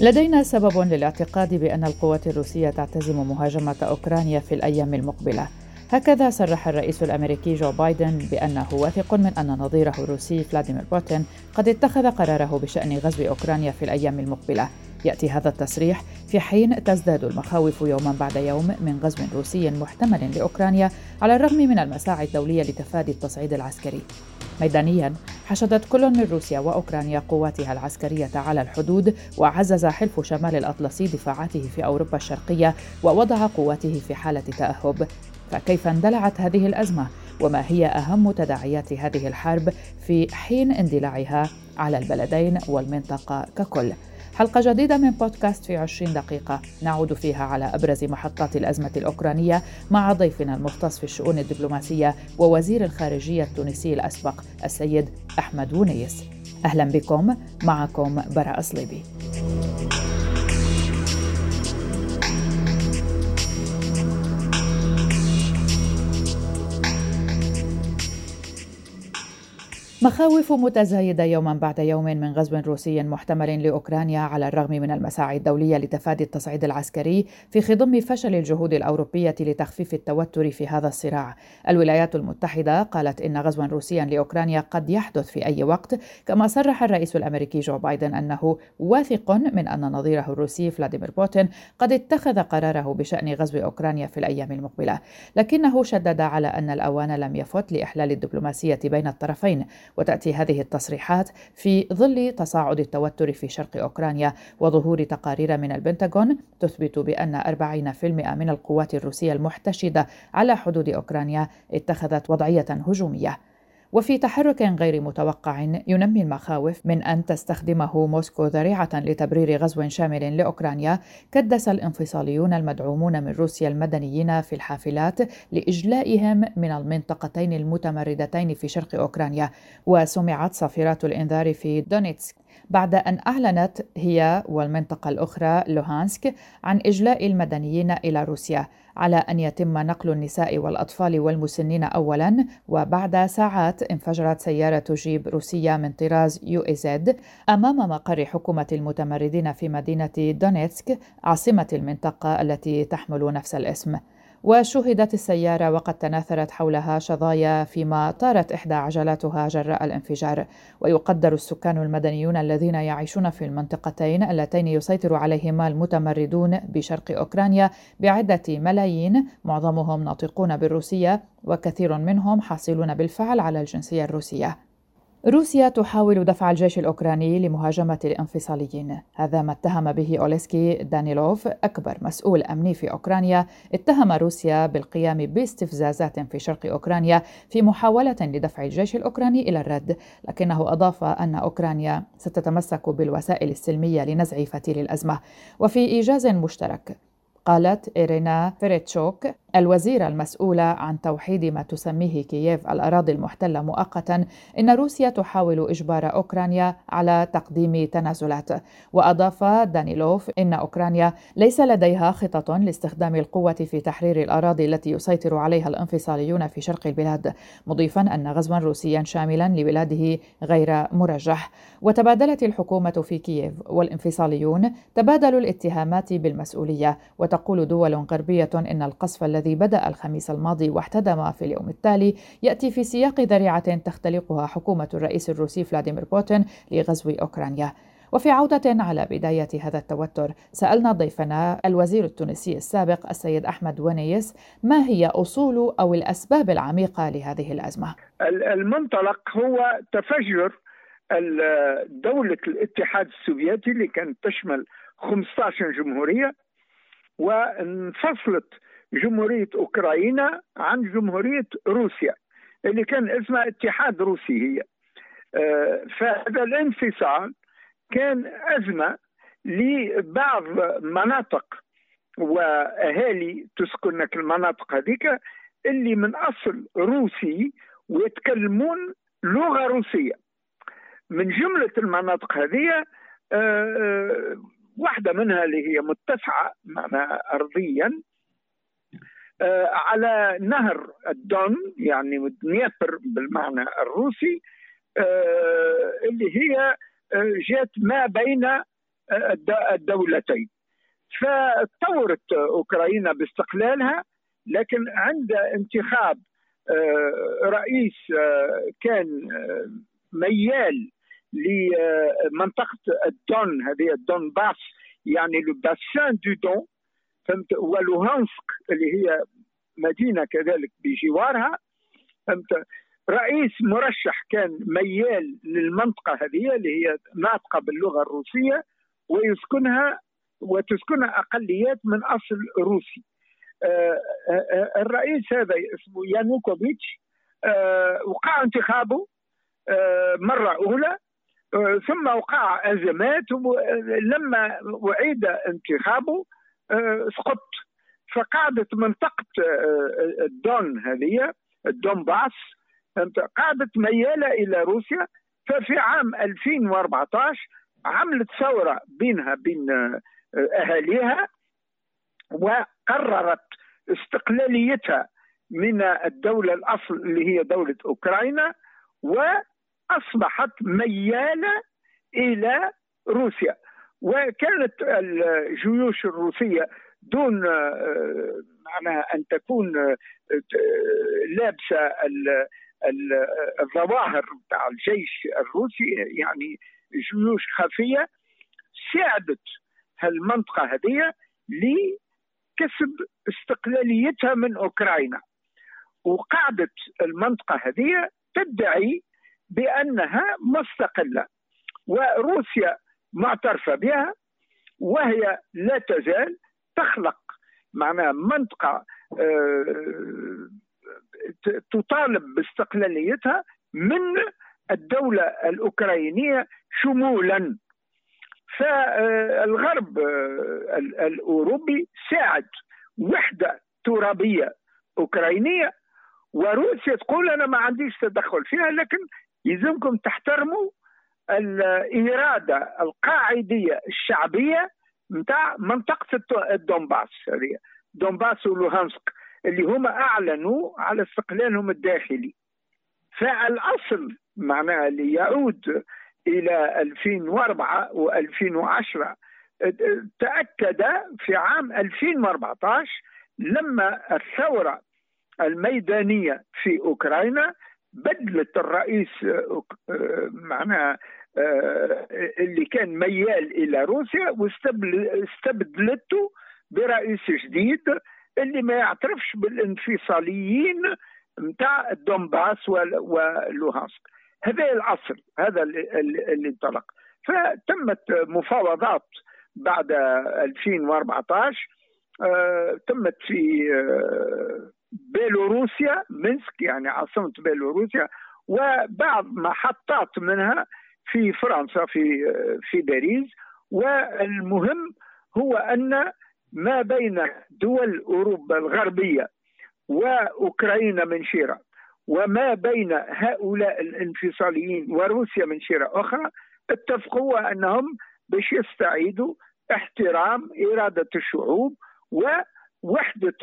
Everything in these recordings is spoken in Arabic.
لدينا سبب للاعتقاد بأن القوات الروسية تعتزم مهاجمة أوكرانيا في الأيام المقبلة. هكذا صرح الرئيس الأمريكي جو بايدن بأنه واثق من أن نظيره الروسي فلاديمير بوتين قد اتخذ قراره بشأن غزو أوكرانيا في الأيام المقبلة. يأتي هذا التصريح في حين تزداد المخاوف يوما بعد يوم من غزو روسي محتمل لأوكرانيا على الرغم من المساعي الدولية لتفادي التصعيد العسكري. ميدانيا. حشدت كل من روسيا وأوكرانيا قواتها العسكرية على الحدود وعزز حلف شمال الأطلسي دفاعاته في أوروبا الشرقية ووضع قواته في حالة تأهب. فكيف اندلعت هذه الأزمة؟ وما هي أهم تداعيات هذه الحرب في حين اندلاعها على البلدين والمنطقة ككل؟ حلقة جديدة من بودكاست في 20 دقيقة. نعود فيها على أبرز محطات الأزمة الأوكرانية مع ضيفنا المختص في الشؤون الدبلوماسية ووزير الخارجية التونسي الأسبق السيد أحمد ونيس. أهلا بكم معكم براء صليبي. مخاوف متزايدة يوما بعد يوم من غزو روسي محتمل لأوكرانيا على الرغم من المساعي الدولية لتفادي التصعيد العسكري في خضم فشل الجهود الأوروبية لتخفيف التوتر في هذا الصراع. الولايات المتحدة قالت إن غزوا روسيا لأوكرانيا قد يحدث في أي وقت، كما صرح الرئيس الأمريكي جو بايدن أنه واثق من أن نظيره الروسي فلاديمير بوتين قد اتخذ قراره بشأن غزو أوكرانيا في الأيام المقبلة، لكنه شدد على أن الأوان لم يفت لإحلال الدبلوماسية بين الطرفين وتأتي هذه التصريحات في ظل تصاعد التوتر في شرق أوكرانيا وظهور تقارير من البنتاغون تثبت بأن 40% من القوات الروسية المحتشدة على حدود أوكرانيا اتخذت وضعية هجومية. وفي تحرك غير متوقع ينمي المخاوف من أن تستخدمه موسكو ذريعة لتبرير غزو شامل لأوكرانيا كدس الانفصاليون المدعومون من روسيا المدنيين في الحافلات لإجلائهم من المنطقتين المتمردتين في شرق أوكرانيا وسمعت صافرات الإنذار في دونيتسك. بعد أن أعلنت هي والمنطقة الأخرى لوهانسك عن إجلاء المدنيين إلى روسيا على أن يتم نقل النساء والأطفال والمسنين أولا وبعد ساعات انفجرت سيارة جيب روسية من طراز يو زد أمام مقر حكومة المتمردين في مدينة دونيتسك عاصمة المنطقة التي تحمل نفس الاسم. وشهدت السيارة وقد تناثرت حولها شظايا فيما طارت إحدى عجلاتها جراء الانفجار. ويقدر السكان المدنيون الذين يعيشون في المنطقتين اللتين يسيطر عليهما المتمردون بشرق أوكرانيا بعدة ملايين. معظمهم ناطقون بالروسية وكثير منهم حاصلون بالفعل على الجنسية الروسية. روسيا تحاول دفع الجيش الأوكراني لمهاجمة الانفصاليين. هذا ما اتهم به أوليسكي دانيلوف أكبر مسؤول أمني في أوكرانيا. اتهم روسيا بالقيام باستفزازات في شرق أوكرانيا في محاولة لدفع الجيش الأوكراني إلى الرد لكنه أضاف أن أوكرانيا ستتمسك بالوسائل السلمية لنزع فتيل الأزمة. وفي إيجاز مشترك قالت إيرينا فيريتشوك الوزيرة المسؤولة عن توحيد ما تسميه كييف الأراضي المحتلة مؤقتا إن روسيا تحاول إجبار أوكرانيا على تقديم تنازلات. وأضاف دانيلوف إن أوكرانيا ليس لديها خطط لاستخدام القوة في تحرير الأراضي التي يسيطر عليها الانفصاليون في شرق البلاد مضيفا أن غزوا روسيا شاملا لبلاده غير مرجح. وتبادلت الحكومة في كييف والانفصاليون تبادلوا الاتهامات بالمسؤولية وتقول دول غربية إن القصف الذي بدأ الخميس الماضي واحتدم في اليوم التالي يأتي في سياق ذريعة تختلقها حكومة الرئيس الروسي فلاديمير بوتين لغزو أوكرانيا وفي عودة على بداية هذا التوتر سألنا ضيفنا الوزير التونسي السابق السيد أحمد ونيس ما هي أصول أو الأسباب العميقة لهذه الأزمة؟ المنطلق هو تفجر دولة الاتحاد السوفيتي اللي كانت تشمل 15 جمهورية وانفصلت جمهورية أوكرانيا عن جمهورية روسيا اللي كان اسمها اتحاد روسي هي. آه، فهذا الانفصال كان أزمة لبعض مناطق وأهالي تسكن المناطق هذيك اللي من أصل روسي ويتكلمون لغة روسية. من جملة المناطق هذه آه، آه، واحدة منها اللي هي متسعة أرضيا على نهر الدون يعني دنيبر بالمعنى الروسي اللي هي جات ما بين الدولتين. فطورت أوكرانيا باستقلالها لكن عند انتخاب رئيس كان ميال لمنطقه الدون هذه الدون باس يعني le bassin du Don فهمت؟ ولوهانسك اللي هي مدينة كذلك بجوارها فهمت؟ رئيس مرشح كان ميال للمنطقة هذه اللي هي ناطقة باللغة الروسية ويسكنها وتسكنها أقليات من أصل روسي. آه، آه، آه، الرئيس هذا اسمه يانوكوفيتش وقع انتخابه مرة أولى ثم وقع أزمات لما أعيد انتخابه سقط فقعدت منطقة الدون هذه الدونباس قعدت ميالة إلى روسيا. ففي عام 2014 عملت ثورة بينها بين أهاليها وقررت استقلاليتها من الدولة الأصل اللي هي دولة أوكرانيا وأصبحت ميالة إلى روسيا. وكانت الجيوش الروسية دون معناها أن تكون لابسة الظواهر بتاع الجيش الروسي يعني جيوش خفية ساعدت هالمنطقة هذه لكسب استقلاليتها من أوكرانيا. وقعدت المنطقة هذه تدعي بأنها مستقلة. وروسيا معترفة بها وهي لا تزال تخلق. معناها منطقة آه، تطالب باستقلاليتها من الدولة الأوكرانية شمولا. فالغرب آه، الأوروبي ساعد وحدة ترابية أوكرانية وروسيا تقول أنا ما عنديش تدخل فيها لكن يلزمكم تحترموا الإرادة القاعدية الشعبية نتاع منطقة الدونباس هذه دونباس ولوهانسك اللي هما أعلنوا على استقلالهم الداخلي. فالأصل معناها اللي يعود إلى 2004 و2010 تأكد في عام 2014 لما الثورة الميدانية في أوكرانيا بدلت الرئيس معناها اللي كان ميال إلى روسيا واستبدلته برئيس جديد اللي ما يعترفش بالانفصاليين نتاع الدومباس ولوهانسك. هذا العصر هذا اللي انطلق. فتمت مفاوضات بعد 2014 آه، تمت في آه، بيلوروسيا مينسك يعني عاصمة بيلوروسيا وبعض محطات منها في فرنسا في في باريس. والمهم هو أن ما بين دول أوروبا الغربية وأوكرانيا من شيرة وما بين هؤلاء الانفصاليين وروسيا من شيرة أخرى اتفقوا انهم باش يستعيدوا احترام إرادة الشعوب ووحدة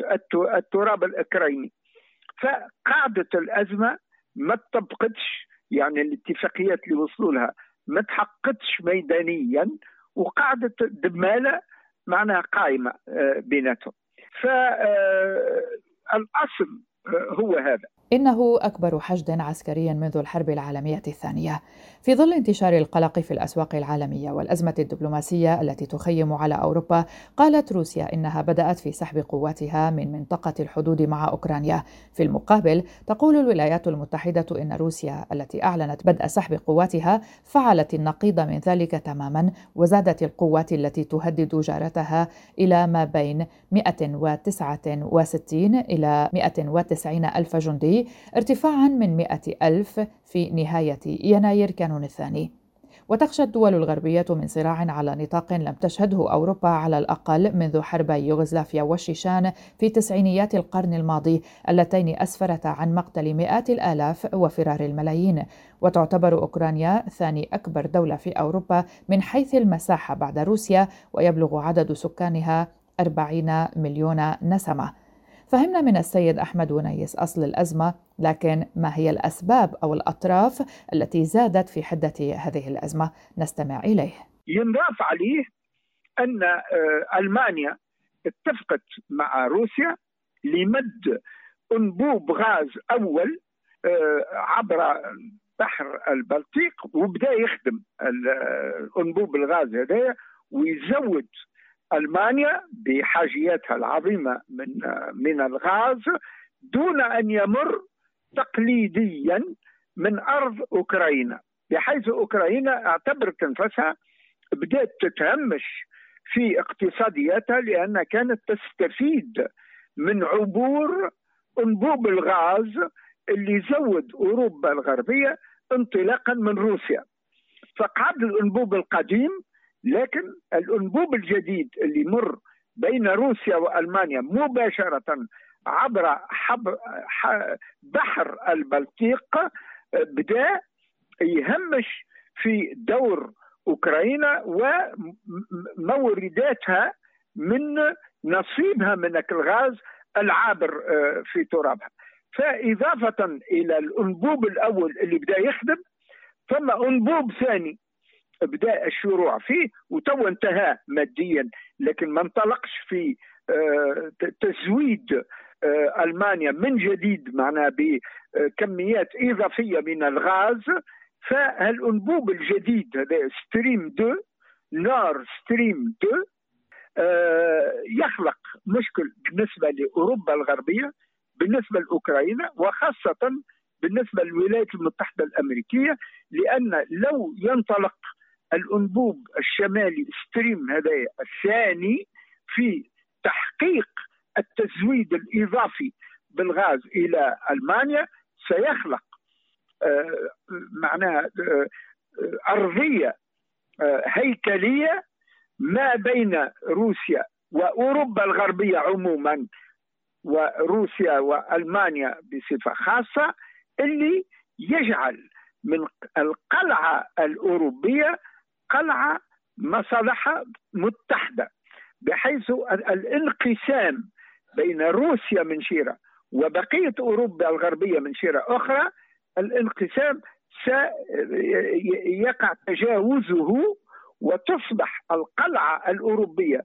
التراب الأوكراني. فقاعدة الأزمة ما تطبقتش يعني الاتفاقيات اللي وصلوا لها ما تحققتش ميدانيا وقاعده دمالة معناها قائمة آه، بيناتهم. فالاصل آه، هو هذا. إنه أكبر حشد عسكري منذ الحرب العالمية الثانية. في ظل انتشار القلق في الأسواق العالمية والأزمة الدبلوماسية التي تخيم على أوروبا قالت روسيا إنها بدأت في سحب قواتها من منطقة الحدود مع أوكرانيا. في المقابل تقول الولايات المتحدة إن روسيا التي أعلنت بدء سحب قواتها فعلت النقيض من ذلك تماما وزادت القوات التي تهدد جارتها إلى ما بين 169 إلى 190 ألف جندي ارتفاعا من 100 ألف في نهاية يناير كانون الثاني. وتخشى الدول الغربية من صراع على نطاق لم تشهده أوروبا على الأقل منذ حربي يوغوسلافيا والشيشان في تسعينيات القرن الماضي اللتين أسفرتا عن مقتل مئات الآلاف وفرار الملايين. وتعتبر أوكرانيا ثاني أكبر دولة في أوروبا من حيث المساحة بعد روسيا ويبلغ عدد سكانها 40 مليون نسمة. فهمنا من السيد أحمد ونيس أصل الأزمة لكن ما هي الأسباب أو الأطراف التي زادت في حدة هذه الأزمة؟ نستمع إليه. ينضاف عليه أن ألمانيا اتفقت مع روسيا لمد أنبوب غاز أول عبر بحر البلطيق وبدأ يخدم أنبوب الغاز هذا ويزود ألمانيا بحاجياتها العظيمة من من الغاز دون أن يمر تقليديا من أرض أوكرانيا بحيث أوكرانيا اعتبرت انفسها بدأت تتهمش في اقتصادياتها لأنها كانت تستفيد من عبور أنبوب الغاز اللي زود أوروبا الغربية انطلاقا من روسيا. فقعد الأنبوب القديم لكن الأنبوب الجديد اللي يمر بين روسيا وألمانيا مباشرة عبر بحر البلطيق بدأ يهمش في دور أوكرانيا ومورداتها من نصيبها من الغاز العابر آه، في ترابها. فإضافة إلى الأنبوب الأول اللي بدأ يخدم ثم أنبوب ثاني بدا الشروع فيه وتو انتهى ماديا. لكن ما انطلقش في آه، تزويد آه، ألمانيا من جديد معناها بكميات إضافية من الغاز. فالانبوب الجديد هذا ستريم 2 نورد ستريم 2 يخلق مشكل بالنسبة لأوروبا الغربية بالنسبة لأوكرانيا وخاصة بالنسبة للولايات المتحدة الأمريكية. لأن لو ينطلق الانبوب الشمالي ستريم هذا الثاني في تحقيق التزويد الإضافي بالغاز إلى ألمانيا سيخلق آه، معناها آه، أرضية آه، هيكلية ما بين روسيا وأوروبا الغربية عموما وروسيا وألمانيا بصفة خاصة اللي يجعل من القلعة الأوروبية قلعة مصالحها متحدة بحيث الانقسام بين روسيا من شيرة وبقية أوروبا الغربية من شيرة أخرى الانقسام سيقع تجاوزه وتصبح القلعة الأوروبية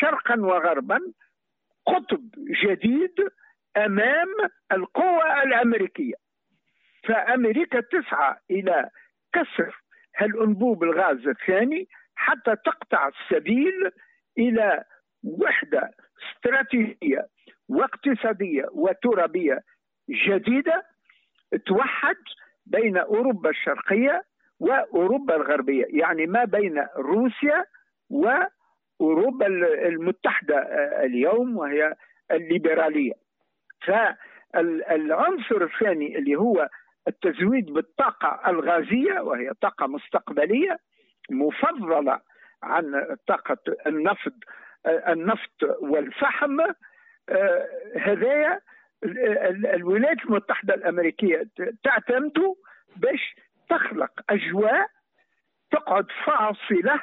شرقا وغربا قطب جديد أمام القوى الأمريكية. فأمريكا تسعى إلى كسر هالانبوب الغاز الثاني حتى تقطع السبيل إلى وحدة استراتيجية واقتصادية وترابية جديدة توحد بين أوروبا الشرقية وأوروبا الغربية يعني ما بين روسيا وأوروبا المتحدة اليوم وهي الليبرالية. فالعنصر الثاني اللي هو التزويد بالطاقة الغازية وهي طاقة مستقبلية مفضلة عن طاقة النفط النفط والفحم. آه، هذايا الولايات المتحدة الأمريكية تعتمد باش تخلق أجواء تقعد فاصلة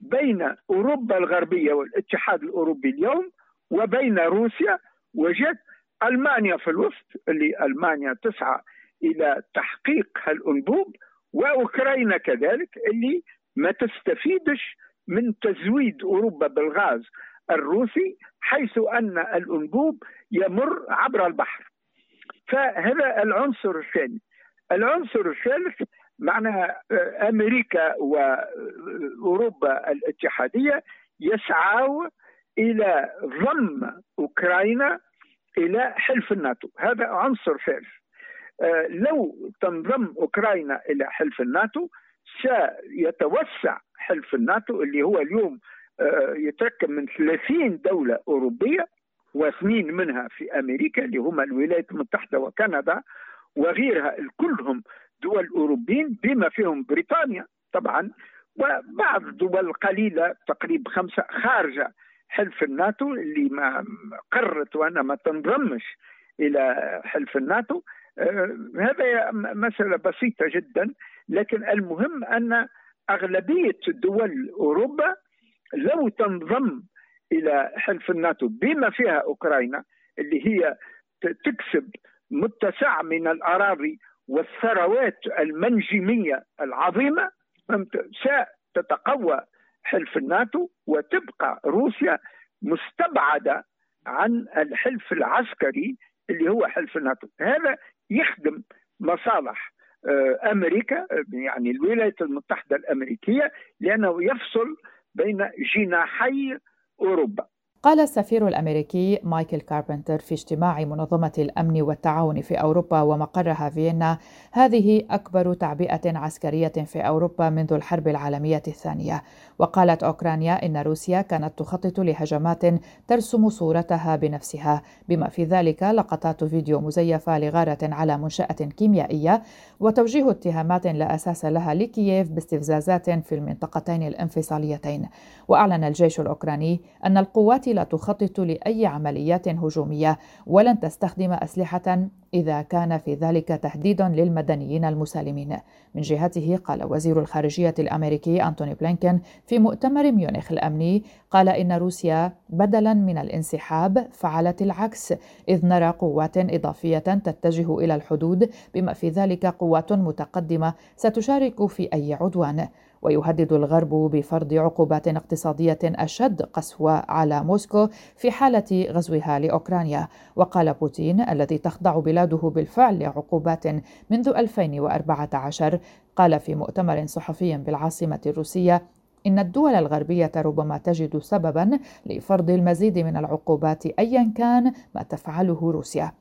بين أوروبا الغربية والاتحاد الأوروبي اليوم وبين روسيا وجد ألمانيا في الوسط اللي ألمانيا تسعى إلى تحقيق هالأنبوب وأوكرانيا كذلك اللي ما تستفيدش من تزويد أوروبا بالغاز الروسي حيث أن الأنبوب يمر عبر البحر. فهذا العنصر الثاني. العنصر الثالث معناها أمريكا وأوروبا الاتحادية يسعوا إلى ضم أوكرانيا إلى حلف الناتو. هذا عنصر ثالث. لو تنضم أوكرانيا إلى حلف الناتو سيتوسع حلف الناتو اللي هو اليوم آه، يتركب من 30 دولة أوروبية واثنين منها في أمريكا اللي هم الولايات المتحدة وكندا وغيرها كلهم دول أوروبيين بما فيهم بريطانيا طبعا وبعض دول قليلة تقريبا خمسة خارجة حلف الناتو اللي ما قررت وأنا ما تنضمش إلى حلف الناتو. آه، هذا مسألة بسيطة جدا لكن المهم أن أغلبية دول أوروبا لو تنضم إلى حلف الناتو بما فيها أوكرانيا اللي هي تكسب متسع من الأراضي والثروات المنجمية العظيمة ستتقوى حلف الناتو وتبقى روسيا مستبعدة عن الحلف العسكري اللي هو حلف الناتو. هذا يخدم مصالح آه، أمريكا يعني الولايات المتحدة الأمريكية لأنه يفصل بين جناحي أوروبا. قال السفير الأمريكي مايكل كاربنتر في اجتماع منظمة الأمن والتعاون في أوروبا ومقرها فيينا هذه أكبر تعبئة عسكرية في أوروبا منذ الحرب العالمية الثانية. وقالت أوكرانيا إن روسيا كانت تخطط لهجمات ترسم صورتها بنفسها. بما في ذلك لقطات فيديو مزيفة لغارة على منشأة كيميائية وتوجيه اتهامات لا أساس لها لكييف باستفزازات في المنطقتين الانفصاليتين. وأعلن الجيش الأوكراني أن القوات لا تخطط لأي عمليات هجومية ولن تستخدم أسلحة إذا كان في ذلك تهديد للمدنيين المسالمين. من جهته قال وزير الخارجية الأمريكي أنتوني بلينكن في مؤتمر ميونخ الأمني قال إن روسيا بدلا من الانسحاب فعلت العكس إذ نرى قوات إضافية تتجه إلى الحدود بما في ذلك قوات متقدمة ستشارك في أي عدوان. ويهدد الغرب بفرض عقوبات اقتصادية أشد قسوة على موسكو في حالة غزوها لأوكرانيا. وقال بوتين الذي تخضع بلاده بالفعل لعقوبات منذ 2014 قال في مؤتمر صحفي بالعاصمة الروسية إن الدول الغربية ربما تجد سببا لفرض المزيد من العقوبات أيا كان ما تفعله روسيا.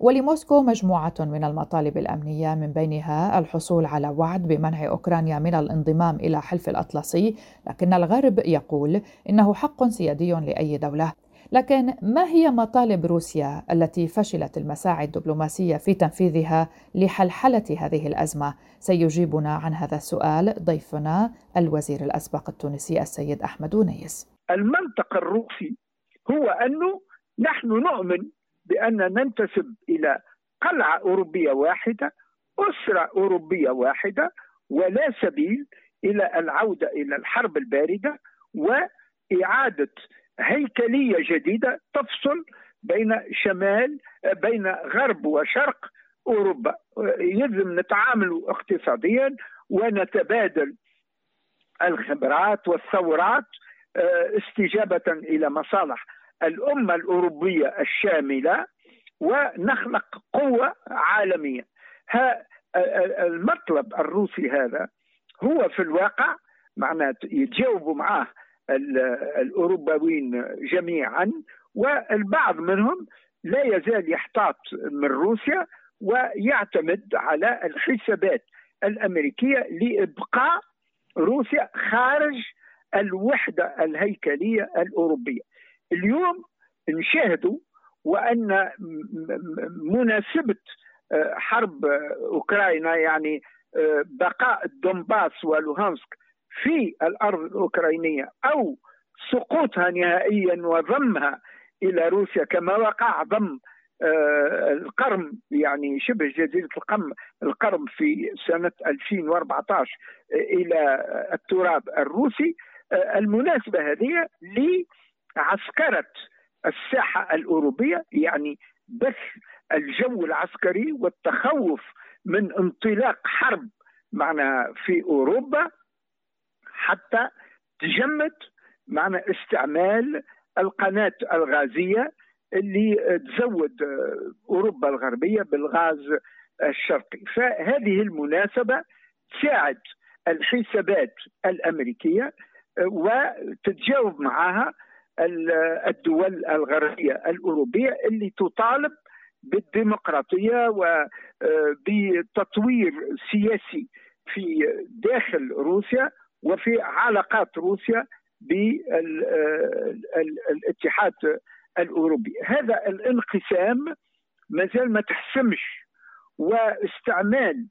ولموسكو مجموعة من المطالب الأمنية من بينها الحصول على وعد بمنع أوكرانيا من الانضمام إلى حلف الأطلسي، لكن الغرب يقول إنه حق سيادي لأي دولة. لكن ما هي مطالب روسيا التي فشلت المساعي الدبلوماسية في تنفيذها لحلحلة هذه الأزمة؟ سيجيبنا عن هذا السؤال ضيفنا الوزير الأسبق التونسي السيد أحمد ونيس. المنطق الروسي هو أنه نحن نؤمن بأن ننتسب إلى قلعة أوروبية واحدة أسرة أوروبية واحدة ولا سبيل إلى العودة إلى الحرب الباردة وإعادة هيكلية جديدة تفصل بين شمال بين غرب وشرق أوروبا. يلزم نتعامل اقتصاديا ونتبادل الخبرات والثورات آه، استجابة إلى مصالح الأمة الأوروبية الشاملة ونخلق قوة عالمية. المطلب الروسي هذا هو في الواقع معناته يتجاوبوا معاه الأوروبيين جميعا والبعض منهم لا يزال يحتاط من روسيا ويعتمد على الحسابات الأمريكية لإبقاء روسيا خارج الوحدة الهيكلية الأوروبية. اليوم نشاهدوا وأن مناسبة آه، حرب أوكرانيا يعني آه، بقاء الدنباس ولوهانسك في الأرض الأوكرانية أو سقوطها نهائيا وضمها إلى روسيا كما وقع ضم آه، القرم يعني شبه جزيرة القرم القرم في سنة 2014 إلى التراب الروسي. المناسبة هذه عسكرة الساحة الأوروبية يعني بث الجو العسكري والتخوف من انطلاق حرب معنا في أوروبا. حتى تجمد معنا استعمال القناة الغازية اللي تزود أوروبا الغربية بالغاز الشرقي. فهذه المناسبة تساعد الحسابات الأمريكية وتتجاوب معها الدول الغربية الأوروبية اللي تطالب بالديمقراطية وبتطوير سياسي في داخل روسيا وفي علاقات روسيا بالاتحاد الأوروبي. هذا الانقسام ما زال ما تحسمش واستعمال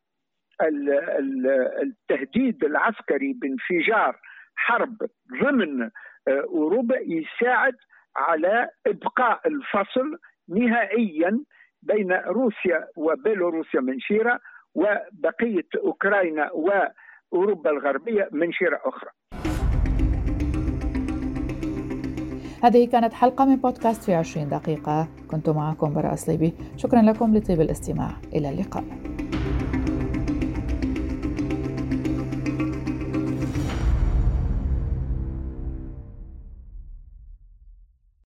التهديد العسكري بانفجار حرب ضمن أوروبا يساعد على إبقاء الفصل نهائيا بين روسيا وبيلاروسيا من شيرة وبقية أوكرانيا واوروبا الغربية من شيره أخرى. هذه كانت حلقة من بودكاست في 20 دقيقة. كنت معكم براء صليبي شكرا لكم لطيب الاستماع. إلى اللقاء.